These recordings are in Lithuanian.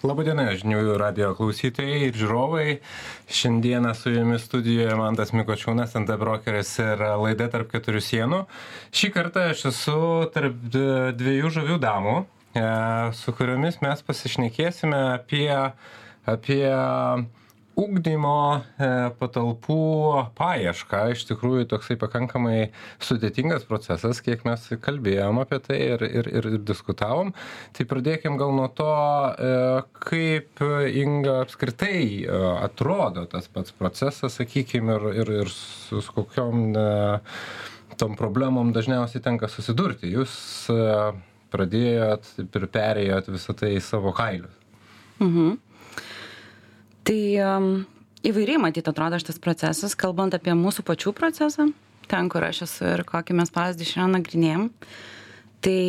Labadiena, žinių radio klausytojai ir žiūrovai. Šiandieną su jumis studijoje Mantas Mikočiūnas, NT brokeris ir laida tarp keturių sienų. Šį kartą aš esu tarp dviejų žavių damų, e, su kuriomis mes pasišnekėsime apie, apie ugdymo e, patalpų paiešką iš tikrųjų toksai pakankamai sudėtingas procesas kiek mes kalbėjom apie tai ir ir ir diskutavom. Tai pradėkim gal nuo to e, kaip inga apskritai e, atrodo tas pats procesas sakykim ir ir ir su su kokiom tom problemom dažniausiai tenka susidurti. Jūs pradėjot ir perėjot visą tai savo kailius. Mhm tai įvairiai matyt atrodo šitas procesas kalbant apie mūsų pačių procesą ten kur aš esu ir kokį mes pavyzdį šiandien nagrinėjam tai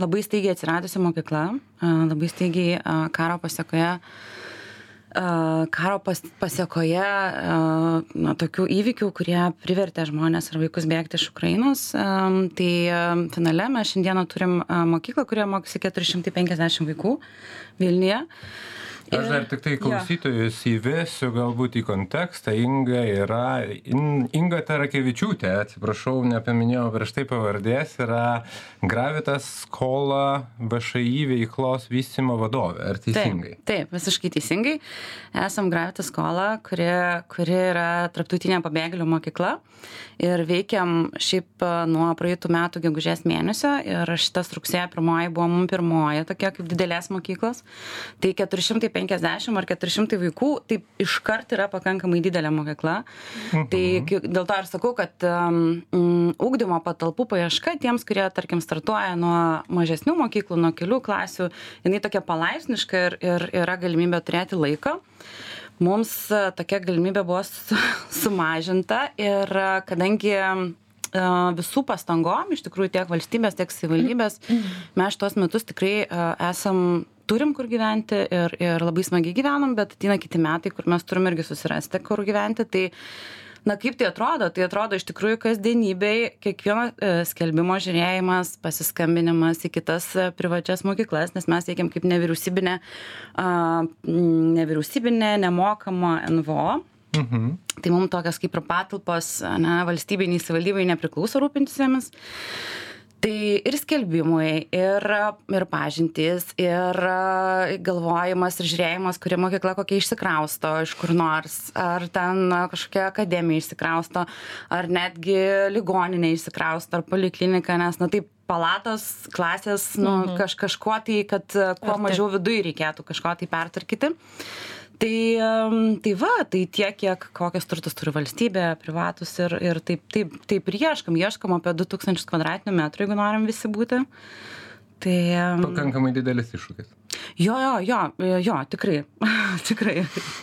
labai staigiai atsiradusi mokykla labai staigiai karo pasekoje karo pas, pasiekoje na, tokių įvykių, kurie privertė žmonės ir vaikus bėgti iš Ukrainos. Tai finale mes šiandieną turim mokyklą, kurioje mokosi 450 vaikų Vilniuje. Aš dar tik tai klausytojus ja. įvesiu galbūt į kontekstą. Inga yra, in, Inga Tarakevičiūtė, atsiprašau, nepaminėjau prieš tai pavardės, yra Gravitas skola VŠI veiklos vystimo vadovė. Ar teisingai? Taip, taip, visiškai teisingai. Esam Gravitas skola, kuri, kuri yra tarptautinė pabėgėlių mokykla. Ir veikiam šiaip nuo praeitų metų gegužės mėnesio. Ir šitas rugsėjo pirmoji buvo mums pirmoji tokia kaip didelės mokyklos. Tai 450 penkiasdešim ar keturi šimtai vaikų tai iškart yra pakankamai didelė mokykla. Tai mhm. dėl to ir sakau kad um, ugdymo patalpų paieška tiems kurie tarkim startuoja nuo mažesnių mokyklų nuo kelių klasių jinai tokia palaipsniška ir ir yra galimybė turėti laiko. Mums e, tokia galimybė buvo sumažinta ir e, kadangi e, visų pastangom iš tikrųjų tiek valstybės tiek savivaldybės mes šituos metus tikrai esam turim kur gyventi ir ir labai smagiai gyvenam bet ateina kiti metai kur mes turim irgi susirasti kur gyventi. Tai na kaip tai atrodo? Tai atrodo iš tikrųjų kasdienybėj kiekvieno e, skelbimo žiūrėjimas pasiskambinimas į kitas e, privačias mokyklas nes mes veikiam kaip nevyriausybinė a nevyriausybinė nemokama nvo Mhm. Tai mums tokios kaip ir patalpos, ne, valstybiniai savivaldybei nepriklauso rūpintis jomis tai ir skelbimai ir ir pažintys ir galvojimas ir žiūrėjimas kuri mokykla kokia išsikrausto iš kur nors ar ten kažkokia akademija išsikrausto ar netgi ligoninė išsikrausto ar poliklinika nes na taip palatos klasės nu mhm. kaž kažkuo tai kad kuo mažiau viduj reikėtų kažko tai pertvarkyti tai tai va tai tiek kiek kokius turtus turi valstybė privatūs ir ir taip taip taip ir ieškom ieškom apie du tūkstančius kvadratinių metrų jeigu norim visi būti tai pakankamai didelis iššūkis Jo, jo, jo, jo, tikrai, tikrai.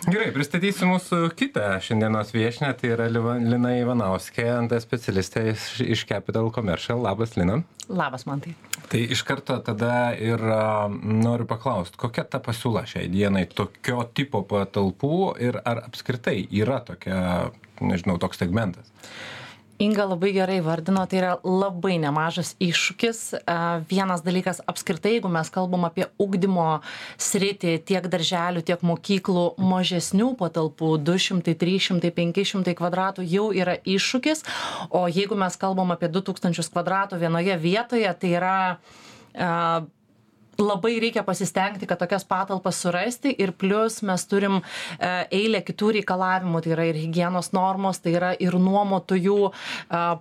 Gerai, pristatysiu mūsų kitą šiandienos viešinę, tai yra Lina Ivanauskė, NT specialistė iš, iš Capital Commercial. Labas, Lina. Labas, man tai. Iš karto tada ir noriu paklausti, kokia ta pasiūla šiai dienai tokio tipo patalpų ir ar apskritai yra tokia, nežinau, toks segmentas? Inga labai gerai įvardino tai yra labai nemažas iššūkis. Vienas dalykas apskritai jeigu mes kalbam apie ugdymo sritį tiek darželių tiek mokyklų mažesnių patalpų du šimtai trys šimtai penki šimtai kvadratų jau yra iššūkis. O jeigu mes kalbam apie du tūkstančius kvadratų vienoje vietoje tai yra labai reikia pasistengti kad tokias patalpas surasti ir plius mes turim e, eilę kitų reikalavimų. Tai yra ir higienos normos tai yra ir nuomotojų e,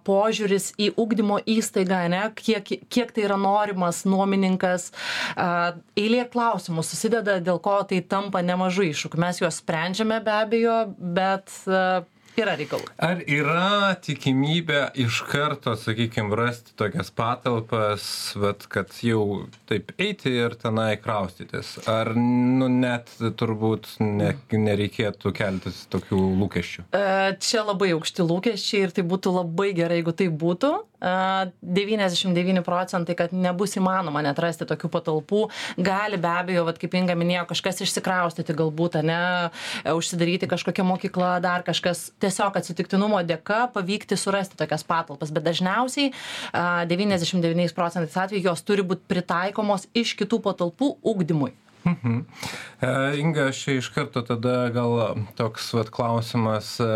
požiūris į ugdymo įstaigą ane kiek kiek tai yra norimas nuomininkas. E, eilė klausimų susideda dėl ko tai tampa nemažu iššūkiu. Mes juos sprendžiame be abejo bet yra reikalų. Ar yra tikimybė iš karto, sakykime, rasti tokias patalpas, vat, kad jau taip eiti ir tenai kraustytis? Ar nu, net turbūt ne, nereikėtų keltis tokių lūkesčių? E, čia labai aukšti lūkesčiai ir tai būtų labai gerai, jeigu tai būtų. 99 procentai, kad nebus įmanoma net rasti tokių patalpų. Gali be abejo, vat, kaip Inga minėjo, kažkas išsikraustyti galbūt, ne, užsidaryti kažkokią mokyklą, dar kažkas tiesiog atsitiktinumo dėka pavykti surasti tokias patalpas. Bet dažniausiai 99 procentais atveju jos turi būti pritaikomos iš kitų patalpų ugdymui. Mhm. E, Inga, aš iš karto tada gal toks vat, klausimas e,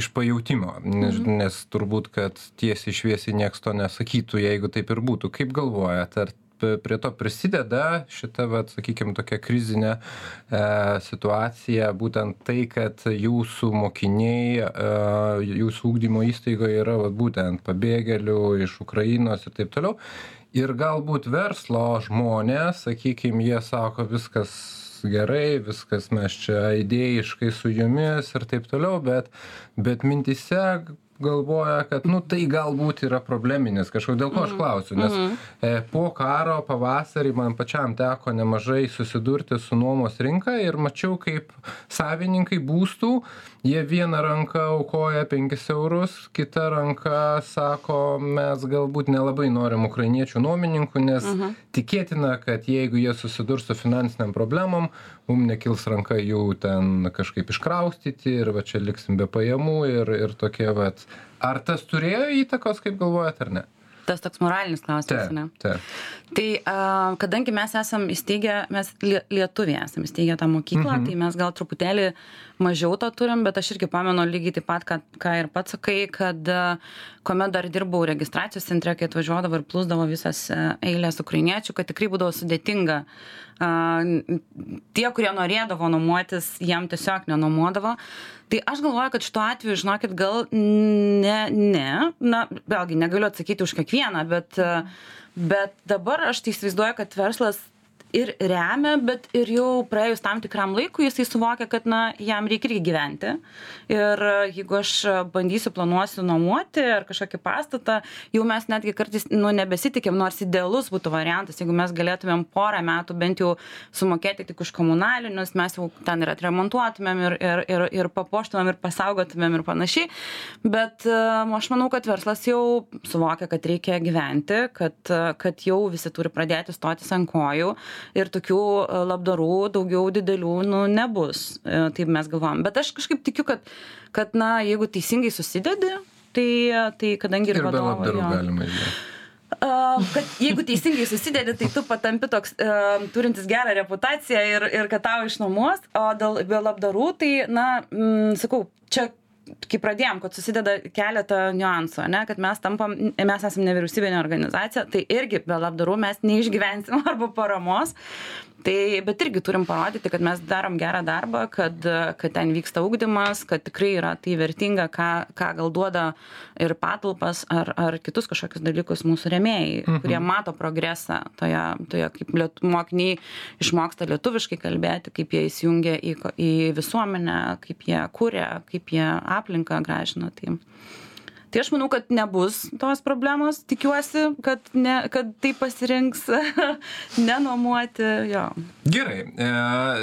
iš pajūtimo, nes, mhm. nes turbūt, kad tiesiai šviesiai nieks to nesakytų, jeigu taip ir būtų. Kaip galvojat, ar prie to prisideda šita, vat, sakykime, tokia krizinė e, situacija, būtent tai, kad jūsų mokiniai, e, jūsų ūkdymo įstaigoje yra vat, būtent pabėgėlių iš Ukrainos ir taip toliau. Ir galbūt verslo žmonės, sakykime, jie sako, viskas gerai, viskas mes čia idėjiškai su jumis ir taip toliau, bet, bet mintise galvoja kad nu tai galbūt yra probleminis kažkoks dėl ko aš Mhm. klausiu nes e, po karo pavasarį man pačiam teko nemažai susidurti su nuomos rinka ir mačiau kaip savininkai būstų. Jie viena ranka aukoja penkis eurus kita ranka sako mes galbūt nelabai norim ukrainiečių nuomininkų nes tikėtina kad jeigu jie susidurs su finansinėm problemom mum nekils ranka jų ten kažkaip iškraustyti ir va čia liksim be pajamų ir ir tokie vat. Ar tas turėjo įtakos kaip galvojat ar ne Tas toks moralinis klausimas, ne? taip Tai a, kadangi mes esam įsteigę, mes lie- lietuviai esam įsteigę tą mokyklą, Mhm. tai mes gal truputėlį mažiau to turim, bet aš irgi pamenu lygiai taip pat, ką, ką ir pats sakai, kad kuomet dar dirbau registracijos centre, kai atvažiuodavo ir plūsdavo visas eilės ukrainiečių, kad tikrai būdavo sudėtinga. N- tie, kurie norėdavo nuomotis, jiem tiesiog nenuomodavo. Tai aš galvoju, kad šituo atveju, žinokit, gal ne, ne, na, vėlgi negaliu atsakyti už kiekvieną, bet, bet dabar aš tai įsivaizduoju, kad verslas ir remia, bet ir jau praėjus tam tikram laikui jisai suvokia, kad, na, jam reikia irgi gyventi. Ir a, jeigu aš bandysiu planuosiu nuomoti ar kažkokį pastatą, jau mes netgi kartais, nu, nebesitikim, nors idealus būtų variantas, jeigu mes galėtumėm porą metų bent jau sumokėti tik už komunalinius, mes jau ten ir atremontuotumėm ir, ir, ir, ir papuoštumėm ir pasaugotumėm ir panašiai. Bet a, aš manau, kad verslas jau suvokia, kad reikia gyventi, kad, kad jau visi turi pradėti stotis ant kojų ir tokių a, labdarų daugiau didelių nu, nebus, e, taip mes galvojam. Bet aš kažkaip tikiu, kad, kad na, jeigu teisingai susidedi, tai, tai kadangi ir, ir be vadovo, labdarų jo. galima išgyventi A, kad jeigu teisingai susidedi, tai tu patampi toks uh, turintis gerą reputaciją ir, ir kad tau išnuomos, o dėl be labdarų, tai, na, mm, sakau, čia kai pradėjom, kad susideda keletą niuansų, ne, kad mes tampam, mes esame nevyriausybinė organizacija, tai irgi be labdarų mes neišgyvensim arba paramos. Tai, bet irgi turim parodyti, kad mes darom gerą darbą, kad, kad ten vyksta ugdymas, kad tikrai yra tai vertinga, ką, ką gal duoda ir patalpas ar, ar kitus kažkokius dalykus mūsų remėjai, mhm. kurie mato progresą toje, toje kaip liet, mokiniai išmoksta lietuviškai kalbėti, kaip jie įsijungia į, į visuomenę, kaip jie kūrė, kaip jie aplinką gražina. Tai, tai aš manau, kad nebus tos problemos, tikiuosi, kad, ne, kad tai pasirinks nenuomoti. Jo. Gerai, e,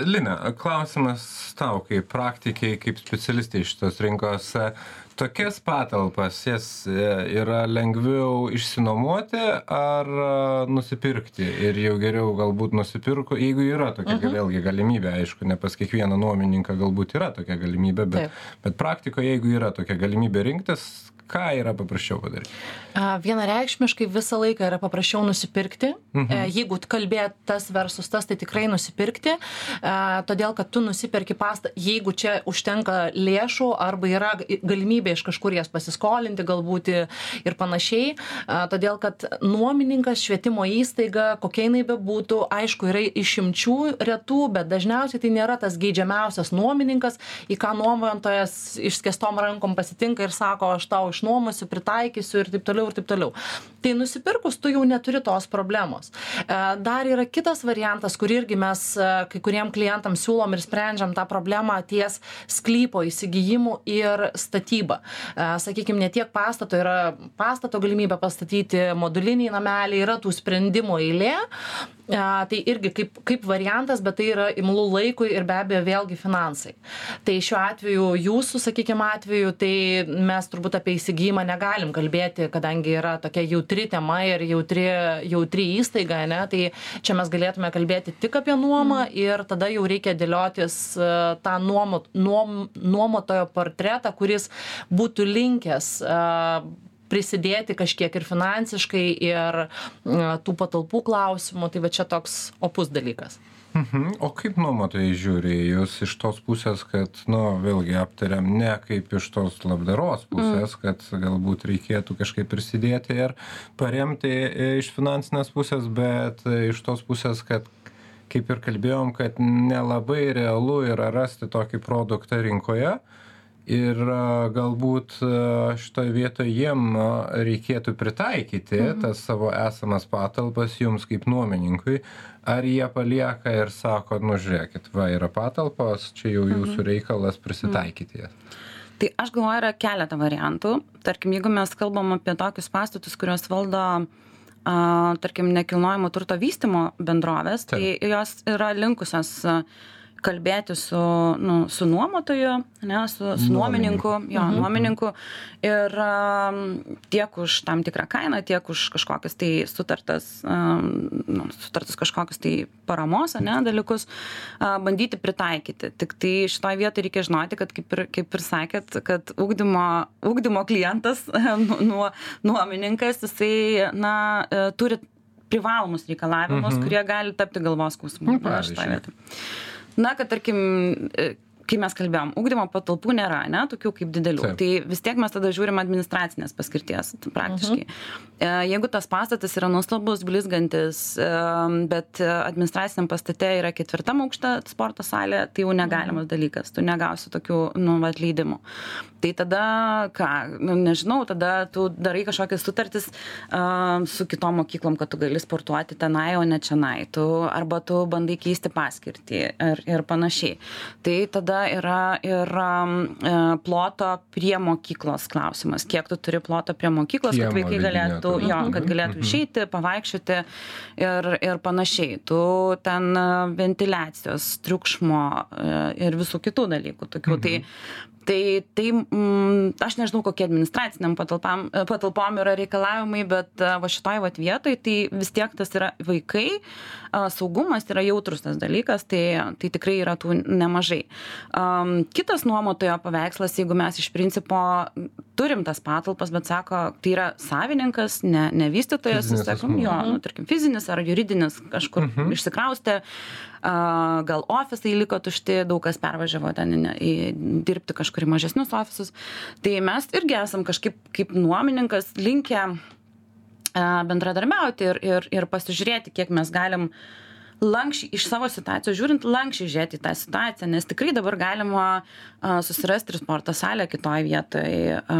Lina, klausimas tau, kaip praktikiai, kaip specialistai iš tos rinkos. E, Tokias patalpas jas e, yra lengviau išsinuomoti ar e, nusipirkti ir jau geriau galbūt nusipirko, jeigu yra tokia uh -huh. vėlgi galimybė, aišku, ne pas kiekvieną nuomininką galbūt yra tokia galimybė, bet, Taip. bet praktikoje, jeigu yra tokia galimybė rinktis, ką yra paprasčiau padaryti? Vienareikšmiškai visą laiką yra paprasčiau nusipirkti. Mhm. Jeigu kalbėt tas versus tas, tai tikrai nusipirkti. A, Todėl, kad tu nusipirki pastą, jeigu čia užtenka lėšų arba yra galimybė iš kažkur jas pasiskolinti galbūt ir panašiai. A, Todėl, kad nuomininkas, švietimo įstaiga, kokia jinai bebūtų, aišku, yra išimčių retų, bet dažniausiai tai nėra tas geidžiamiausias nuomininkas, į ką nuomojantojas išskėstom rankom pasitinka ir sako, aš tau išnuomosiu, pritaikysiu ir taip toliau ir taip toliau. Tai nusipirkus tu jau neturi tos problemos. E, Dar yra kitas variantas, kur irgi mes e, kai kuriem klientam siūlom ir sprendžiam tą problemą ties sklypo įsigijimu ir statyba. Sakykime, ne tiek pastato yra pastato galimybė pastatyti moduliniai nameliai, yra tų sprendimų eilė. E, Tai irgi kaip, kaip variantas, bet tai yra imlų laikui ir be abejo vėlgi finansai. Tai šiuo atveju, jūsų, sakykime, atveju, tai mes turbūt apie įsigijimą negalim kalbėti, kadangi yra tokia jautri tema ir jautri, jautri įstaiga, ne, tai čia mes galėtume kalbėti tik apie nuomą ir tada jau reikia dėliotis e, tą nuomo, nuom, nuomotojo portretą, kuris būtų linkęs e, prisidėti kažkiek ir finansiškai, ir e, tų patalpų klausimų, tai va čia toks opus dalykas. Mhm. O kaip nuomotojai žiūri į jūs iš tos pusės, kad, nu, vėlgi aptariam ne kaip iš tos labdaros pusės, mm. kad galbūt reikėtų kažkaip prisidėti ir paremti iš finansinės pusės, bet iš tos pusės, kad kaip ir kalbėjom, kad nelabai realu yra rasti tokį produktą rinkoje. Ir galbūt šitoje vietoje jiem reikėtų pritaikyti mhm. tas savo esamas patalpas jums kaip nuomininkui, ar jie palieka ir sako, nu žiūrėkit, va yra patalpos, čia jau jūsų mhm. reikalas prisitaikyti jas. Tai aš galvoju, yra keletą variantų. Tarkim, jeigu mes kalbam apie tokius pastatus, kuriuos valdo a, tarkim, nekilnojamo turto vystimo bendrovės, tai tai jos yra linkusios a, kalbėti su, nu, su nuomotoju, ne, su, su nuomininku, jo, mhm. nuomininku ir um, tiek už tam tikrą kainą, tiek už kažkokias tai sutartas, um, nu, sutartas kažkokius tai paramos, ne, dalykus uh, bandyti pritaikyti. Tik tai šitoje vietoje reikia žinoti, kad kaip ir, kaip ir sakėt, kad ugdymo, ugdymo klientas, nu, nuo, nuomininkas, jisai, na, uh, turi privalomus reikalavimus, mhm. kurie gali tapti galvos skausmu. Nu, pavyzdžiui na kad tarkim e, kai mes kalbėjom ugdymo patalpų nėra ane tokių kaip didelių Taip. tai vis tiek mes tada žiūrim administracinės paskirties praktiškai mhm. jeigu tas pastatas yra nuostabus blizgantis e, bet administraciniam pastate yra ketvirtam aukšte sporto salė tai jau negalimas mhm. dalykas tu negausi tokių nu vat leidimų tai tada ką nu nežinau tada tu darai kažkokias sutartis a, su kitom mokyklom kad tu gali sportuoti tenai o ne čionai tu arba tu bandai keisti paskirtį ir ir panašiai tai tada tada yra ir e, ploto prie mokyklos klausimas kiek tu turi ploto prie mokyklos kad vaikai galėtų jo kad mhm. galėtų mhm. išeiti pavaikščioti ir ir panašiai tu ten e, ventiliacijos triukšmo e, ir visų kitų dalykų tokių tai tai tai mm, aš nežinau kokie administraciniam patalpam e, patalpom yra reikalavimai bet e, va šitoj vat vietoj tai vis tiek tas yra vaikai saugumas yra jautrus tas dalykas tai tai tikrai yra tų nemažai am kitas nuomotojo paveikslas jeigu mes iš principo turim tas patalpas bet sako tai yra savininkas ne ne vystytojas sakom jo nu tarkim fizinis ar juridinis kažkur mhm. išsikraustė a, gal ofisai liko tušti, daug kas pervažiavo ten į, į dirbti kažkur į mažesnius ofisus. Tai mes irgi esam kažkaip kaip nuomininkas linkę a, bendradarbiauti ir, ir, ir pasižiūrėti, kiek mes galim lankščiai iš savo situacijos žiūrint lankščiai žiūrėti į tą situaciją nes tikrai dabar galima a, susirasti ir sporto salę kitoj vietoj a,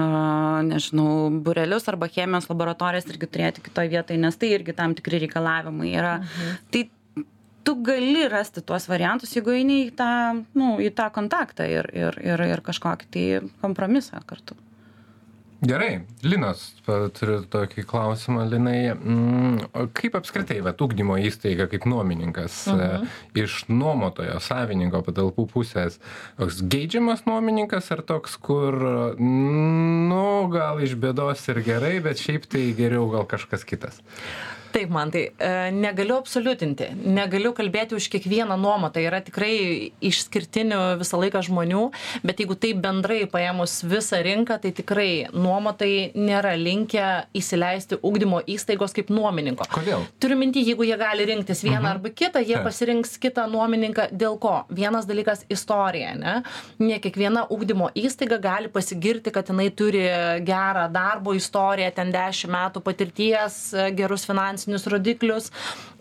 nežinau būrelius arba chemijos laboratorijas irgi turėti kitoj vietoj nes tai irgi tam tikri reikalavimai yra mhm. tai tu gali rasti tuos variantus jeigu eini į tą nu į tą kontaktą ir ir ir ir kažkokį tai kompromisą kartu Gerai, Linas, turiu tokį klausimą, Linai. Mm, kaip apskritai, bet ugdymo įstaiga kaip nuomininkas uh -huh. e, iš nuomotojo, savininko patalpų pusės, toks geidžiamas nuomininkas ar toks, kur, nu, gal iš bėdos ir gerai, bet šiaip tai geriau gal kažkas kitas? Taip mantai e, negaliu absoliutinti. Negaliu kalbėti už kiekvieną nuomotoją yra tikrai išskirtinių visą laiką žmonių bet jeigu taip bendrai paėmus visą rinką tai tikrai nuomotojai nėra linkę įsileisti ugdymo įstaigos kaip nuomininko. Kodėl? Turiu minty jeigu jie gali rinktis vieną mhm. arba kitą jie pasirinks kitą nuomininką. Dėl ko? Vienas dalykas istorija ane ne kiekviena ugdymo įstaiga gali pasigirti kad jinai turi gerą darbo istoriją ten dešim metų patirties gerus finansinius finansinius rodiklius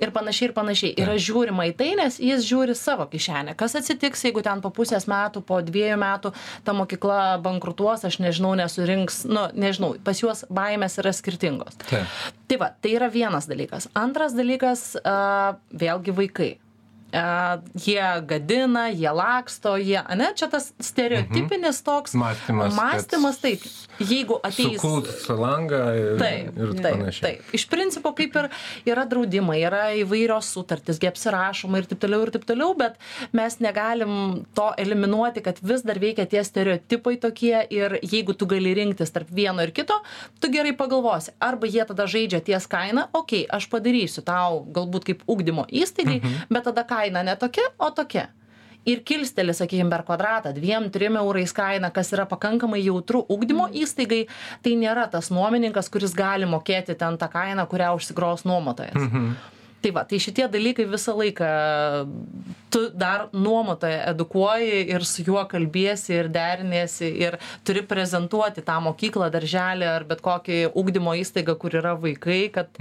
ir panašiai ir panašiai. Yra žiūrima į tai, nes jis žiūri savo kišenę. Kas atsitiks, jeigu ten po pusės metų, po dviejų metų ta mokykla bankrutuos, aš nežinau, nesurinks, nu, nežinau, pas juos baimės yra skirtingos. Tai. tai va, tai yra vienas dalykas. Antras dalykas, uh, vėlgi vaikai jie gadina, jie laksto, jie, ne, čia tas stereotipinis toks mąstymas. Mąstymas, taip, jeigu ateis. Sukult langą ir, taip, ir taip, panašiai. Taip, iš principo kaip ir yra draudimai, yra įvairios sutartys, apsirašoma ir taip toliau ir taip toliau, bet mes negalim to eliminuoti, kad vis dar veikia tie stereotipai tokie ir jeigu tu gali rinktis tarp vieno ir kito, tu gerai pagalvosi, arba jie tada žaidžia ties kainą, okei, okay, aš padarysiu tau galbūt kaip ugdymo įstaigai, mhm. bet tada ką kaina ne tokia, o tokia. Ir kilsteli, sakykime, per kvadratą dviem, trim eurais kaina, kas yra pakankamai jautru ugdymo mhm. įstaigai, tai nėra tas nuomininkas, kuris gali mokėti ten tą kainą, kurią užsigros nuomotojas. Mhm. tai va tai šitie dalykai visą laiką tu dar nuomotoją edukuoji ir su juo kalbiesi ir deriniesi ir turi prezentuoti tą mokyklą darželį ar bet kokį ugdymo įstaigą kur yra vaikai kad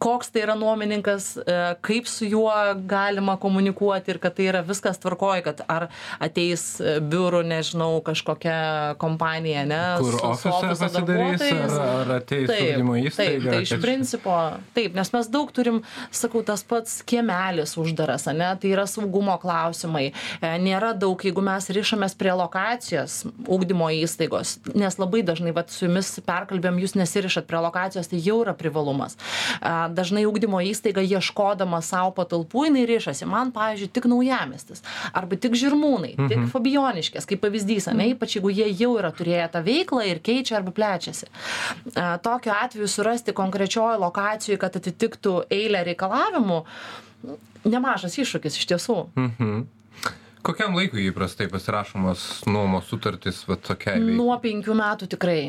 koks tai yra nuomininkas e, kaip su juo galima komunikuoti ir kad tai yra viskas tvarkoj kad ar ateis e, biurų nežinau kažkokia kompanija ane Kur ofisą pasidarys, ar- ar ateis ugdymo įstaiga, tai iš principo taip nes mes daug turim sakau tas pats kiemelis uždaras ane tai yra saugumo klausimai e, nėra daug jeigu mes rišamės prie lokacijos ugdymo įstaigos nes labai dažnai vat su jumis perkalbėjom jūs nesirišat prie lokacijos tai jau yra privalumas dažnai ugdymo įstaiga ieškodama sau patalpų jinai rišasi. Man pavyzdžiui tik naujamiestis arba tik žirmūnai tik fabijoniškės kaip pavyzdys ane ypač jeigu jie jau yra turėję tą veiklą ir keičia arba plečiasi. A, tokiu atveju surasti konkrečioj lokacijoj kad atitiktų eilę reikalavimų nemažas iššūkis iš tiesų. Mhm. Kokiam laikui įprastai pasirašomos nuomos sutartys va tokiai veiklai? nuo penkių metų tikrai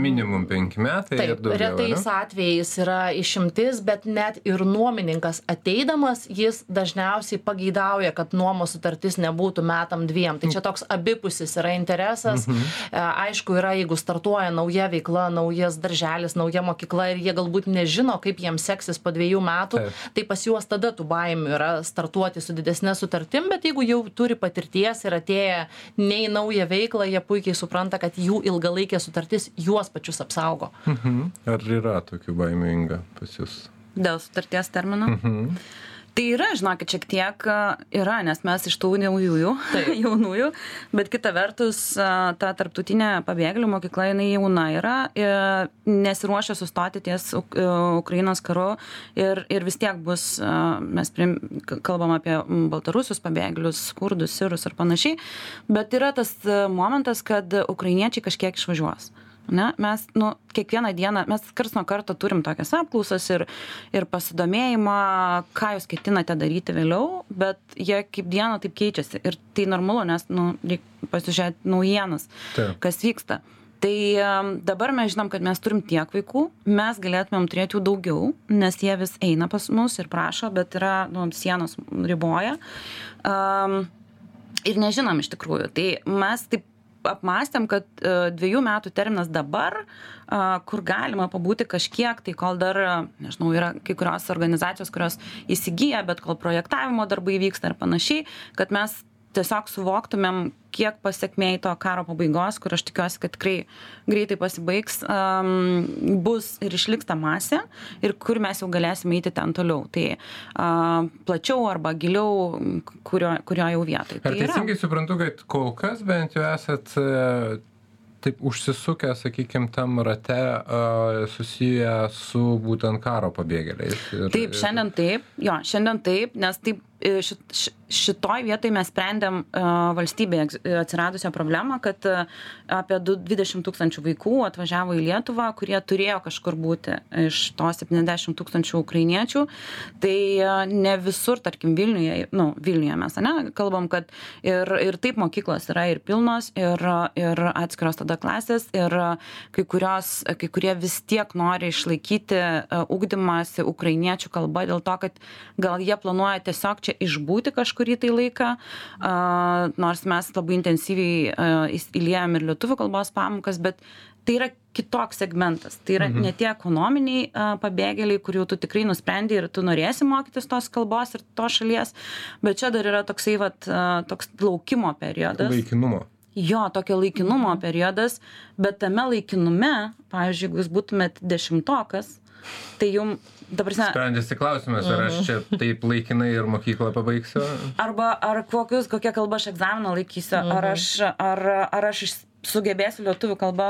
Minimum penki metai ir daugiau. retais atvejais yra išimtis, bet net ir nuomininkas ateidamas, jis dažniausiai pageidauja, kad nuomos sutartis nebūtų metam dviem. Tai čia toks abipusis yra interesas. Mhm. E, Aišku, yra, jeigu startuoja nauja veikla, naujas darželis, nauja mokykla ir jie galbūt nežino, kaip jiems seksis po dviejų metų, tai pas juos tada tų baimių yra startuoti su didesnė sutartim, bet jeigu jau turi patirties ir atėję ne į naują veiklą, jie puikiai supranta, kad jų ilgalaikė sutartis juos pačius apsaugo. Mhm. Ar yra tokių baimių Inga pas jūs? Dėl sutarties termino. Mhm. Tai yra, žinokit, šiek tiek yra, nes mes iš tų naujųjų, jaunųjų, bet kita vertus, ta tarptautinė pabėgėlių mokykla, jinai jauna yra, e, nesiruošia sustoti ties e, Ukrainos karu ir, ir vis tiek bus, mes prim, kalbam apie baltarusius pabėgėlius, kurdus, sirus ir panašiai, bet yra tas momentas, kad ukrainiečiai kažkiek išvažiuos. Ne? Mes nu, kiekvieną dieną, mes kars nuo karto turim tokias apklausas ir, ir pasidomėjimą, ką jūs ketinate daryti vėliau, bet jie kaip dieną taip keičiasi. Ir tai normalu, nes nu, reikia pasižiūrėti naujienas, Taip. kas vyksta. Tai dabar mes žinom, kad mes turim tiek vaikų, mes galėtumėm turėti jų daugiau, nes jie vis eina pas mus ir prašo, bet yra, nu, sienos riboja. Um, ir nežinom iš tikrųjų. Tai mes taip apmastėm, kad e, dviejų metų terminas dabar, a, kur galima pabūti kažkiek, tai kol dar, e, nežinau, yra kai kurios organizacijos, kurios įsigyja, bet kol projektavimo darbai vyksta ir panašiai, kad mes tiesiog suvoktumėm, kiek pasiekmėjai to karo pabaigos, kur aš tikiuosi, kad tikrai greitai pasibaigs, um, bus ir išliks ta masė ir kur mes jau galėsime eiti ten toliau. Tai uh, plačiau arba giliau, kurio, kurio jau vietoj. Ar Tai yra. teisingai suprantu, kad kol kas bent jau esat e, taip užsisukę, sakykime, tam rate a, susiję su būtent karo pabėgėliais? Ir, Taip, šiandien taip, jo, šiandien taip, nes taip e, šit, ši- šitoj vietoj mes sprendėm uh, valstybėje egz- atsiradusią problemą, kad uh, apie du- 20 tūkstančių vaikų atvažiavo į Lietuvą, kurie turėjo kažkur būti iš to 70 tūkstančių ukrainiečių. Tai uh, ne visur, tarkim, Vilniuje, nu, Vilniuje mes, ne, kalbam, kad ir, ir taip mokyklos yra ir pilnos, ir, ir atskiros tada klasės, ir kai, kurios, kai kurie vis tiek nori išlaikyti uh, ugdymąsi ukrainiečių kalba dėl to, kad gal jie planuoja tiesiog čia išbūti kažkurį tai laiką, nors mes labai intensyviai įliejam ir lietuvių kalbos pamokas, bet tai yra kitoks segmentas. Tai yra mhm. ne tie ekonominiai uh, pabėgėliai, kurių tu tikrai nusprendai ir tu norėsi mokytis tos kalbos ir tos šalies, bet čia dar yra toksai, vat, uh, toks laukimo periodas. Laikinumo. Jo, tokio laikinumo periodas, bet tame laikinume, pavyzdžiui, jeigu jūs būtumėt dešimtokas, tai jum, dabar, Sprendėsi klausimas, ar aš čia taip laikinai ir mokyklą pabaigsiu. arba ar kokius, kokią kalbą aš egzaminą laikysiu, ar aš, ar, ar aš sugebėsiu lietuvių kalbą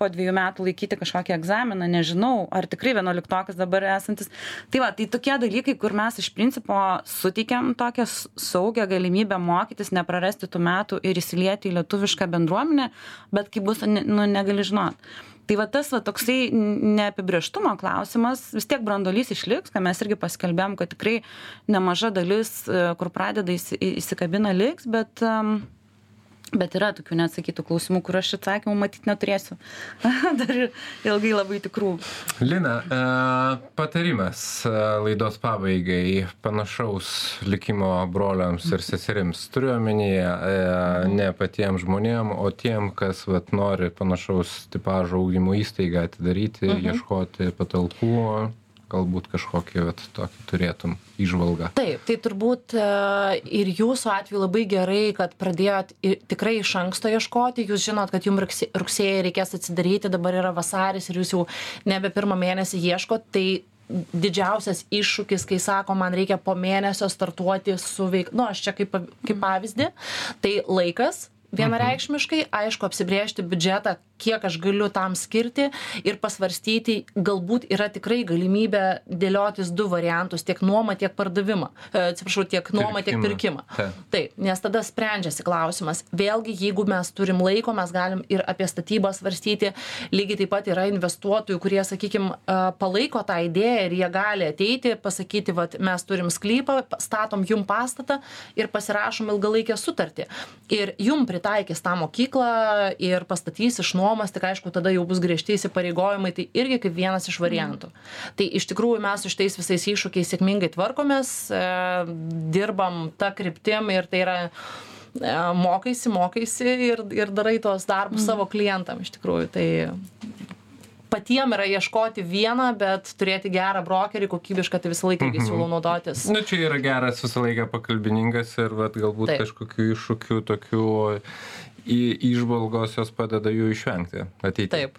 po dviejų metų laikyti kažkokį egzaminą, nežinau, ar tikrai vienuoliktokas dabar esantis. Tai va, tai tokie dalykai, kur mes iš principo suteikiam tokią saugią galimybę mokytis, neprarasti tų metų ir įsilieti į lietuvišką bendruomenę, bet kaip bus, nu, negali žinot. Tai va tas va toksai neapibrieštumo klausimas, vis tiek brandolys išliks, ką mes irgi paskelbėm, kad tikrai nemaža dalis, e, kur pradeda įsi- įsikabina liks, bet Bet yra tokių neatsakytų klausimų, kur aš atsakymų matyti neturėsiu. Dar ilgai labai tikrų. Lina, e, patarimas e, laidos pabaigai panašaus likimo broliams ir seserims. Turiu omenyje e, ne patiems žmonėm, o tiem, kas vat, nori panašaus tipažo augdymo įstaigą atidaryti, -huh. ieškoti patalpų galbūt kažkokį vat, tokį turėtum įžvalgą. Taip, tai turbūt e, ir jūsų atveju labai gerai, kad pradėjot tikrai iš anksto ieškoti, jūs žinot, kad jums rugsėjai reikės atsidaryti, dabar yra vasaris ir jūs jau nebe pirmą mėnesį ieškot, tai didžiausias iššūkis, kai sako, man reikia po mėnesio startuoti su veikla, nu, aš čia kaip, kaip pavyzdį, tai laikas, vienareikšmiškai, aišku, apsibriežti biudžetą, kiek aš galiu tam skirti ir pasvarstyti, galbūt yra tikrai galimybė dėliotis du variantus - tiek nuomą, tiek pardavimą. E, atsiprašau, tiek nuomą, tiek pirkimą. Ta. Taip, nes tada sprendžiasi klausimas. Vėlgi, jeigu mes turim laiko, mes galim ir apie statybą svarstyti. Lygiai taip pat yra investuotojų, kurie, sakykime, palaiko tą idėją ir jie gali ateiti, pasakyti, kad mes turim sklypą, statom jum pastatą ir pasirašom ilgalaikę sutartį. Ir jum pritaikys tą mokyklą ir pastatys iš nuomą nuomos tik aišku tada jau bus griežti įsipareigojimai tai irgi kaip vienas iš variantų tai iš tikrųjų mes su šitais visais iššūkiais sėkmingai tvarkomės e, dirbam ta kryptim ir tai yra e, mokaisi mokaisi ir ir darai tuos darbus mm. savo klientam iš tikrųjų tai patiem yra ieškoti vieną, bet turėti gerą brokerį, kokybišką, tai visą laiką irgi mhm. siūlau naudotis. Na, nu, čia yra geras visą laiką pakalbininkas ir vat, galbūt Taip. kažkokių iššūkių tokių į įžvalgos jos padeda jų išvengti ateityje. Taip.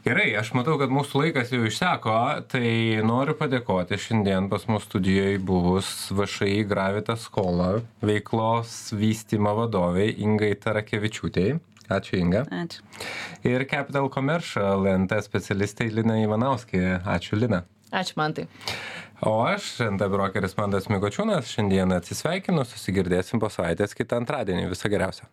Gerai, aš matau, kad mūsų laikas jau išseko, tai noriu padėkoti šiandien pas mūsų studijoje buvus VŠI Gravitas skola veiklos vystymo vadoviai Ingai Tarakevičiūtėjai. Ačiū Inga. Ačiū. Ir Capital Commercial LNT specialistai Lina Ivanauskė. Ačiū Lina. Ačiū man tai. O aš, NT brokeris Mandas Mikočiūnas, šiandien atsisveikinu, susigirdėsim po savaitės kitą antradienį. Viso geriausio.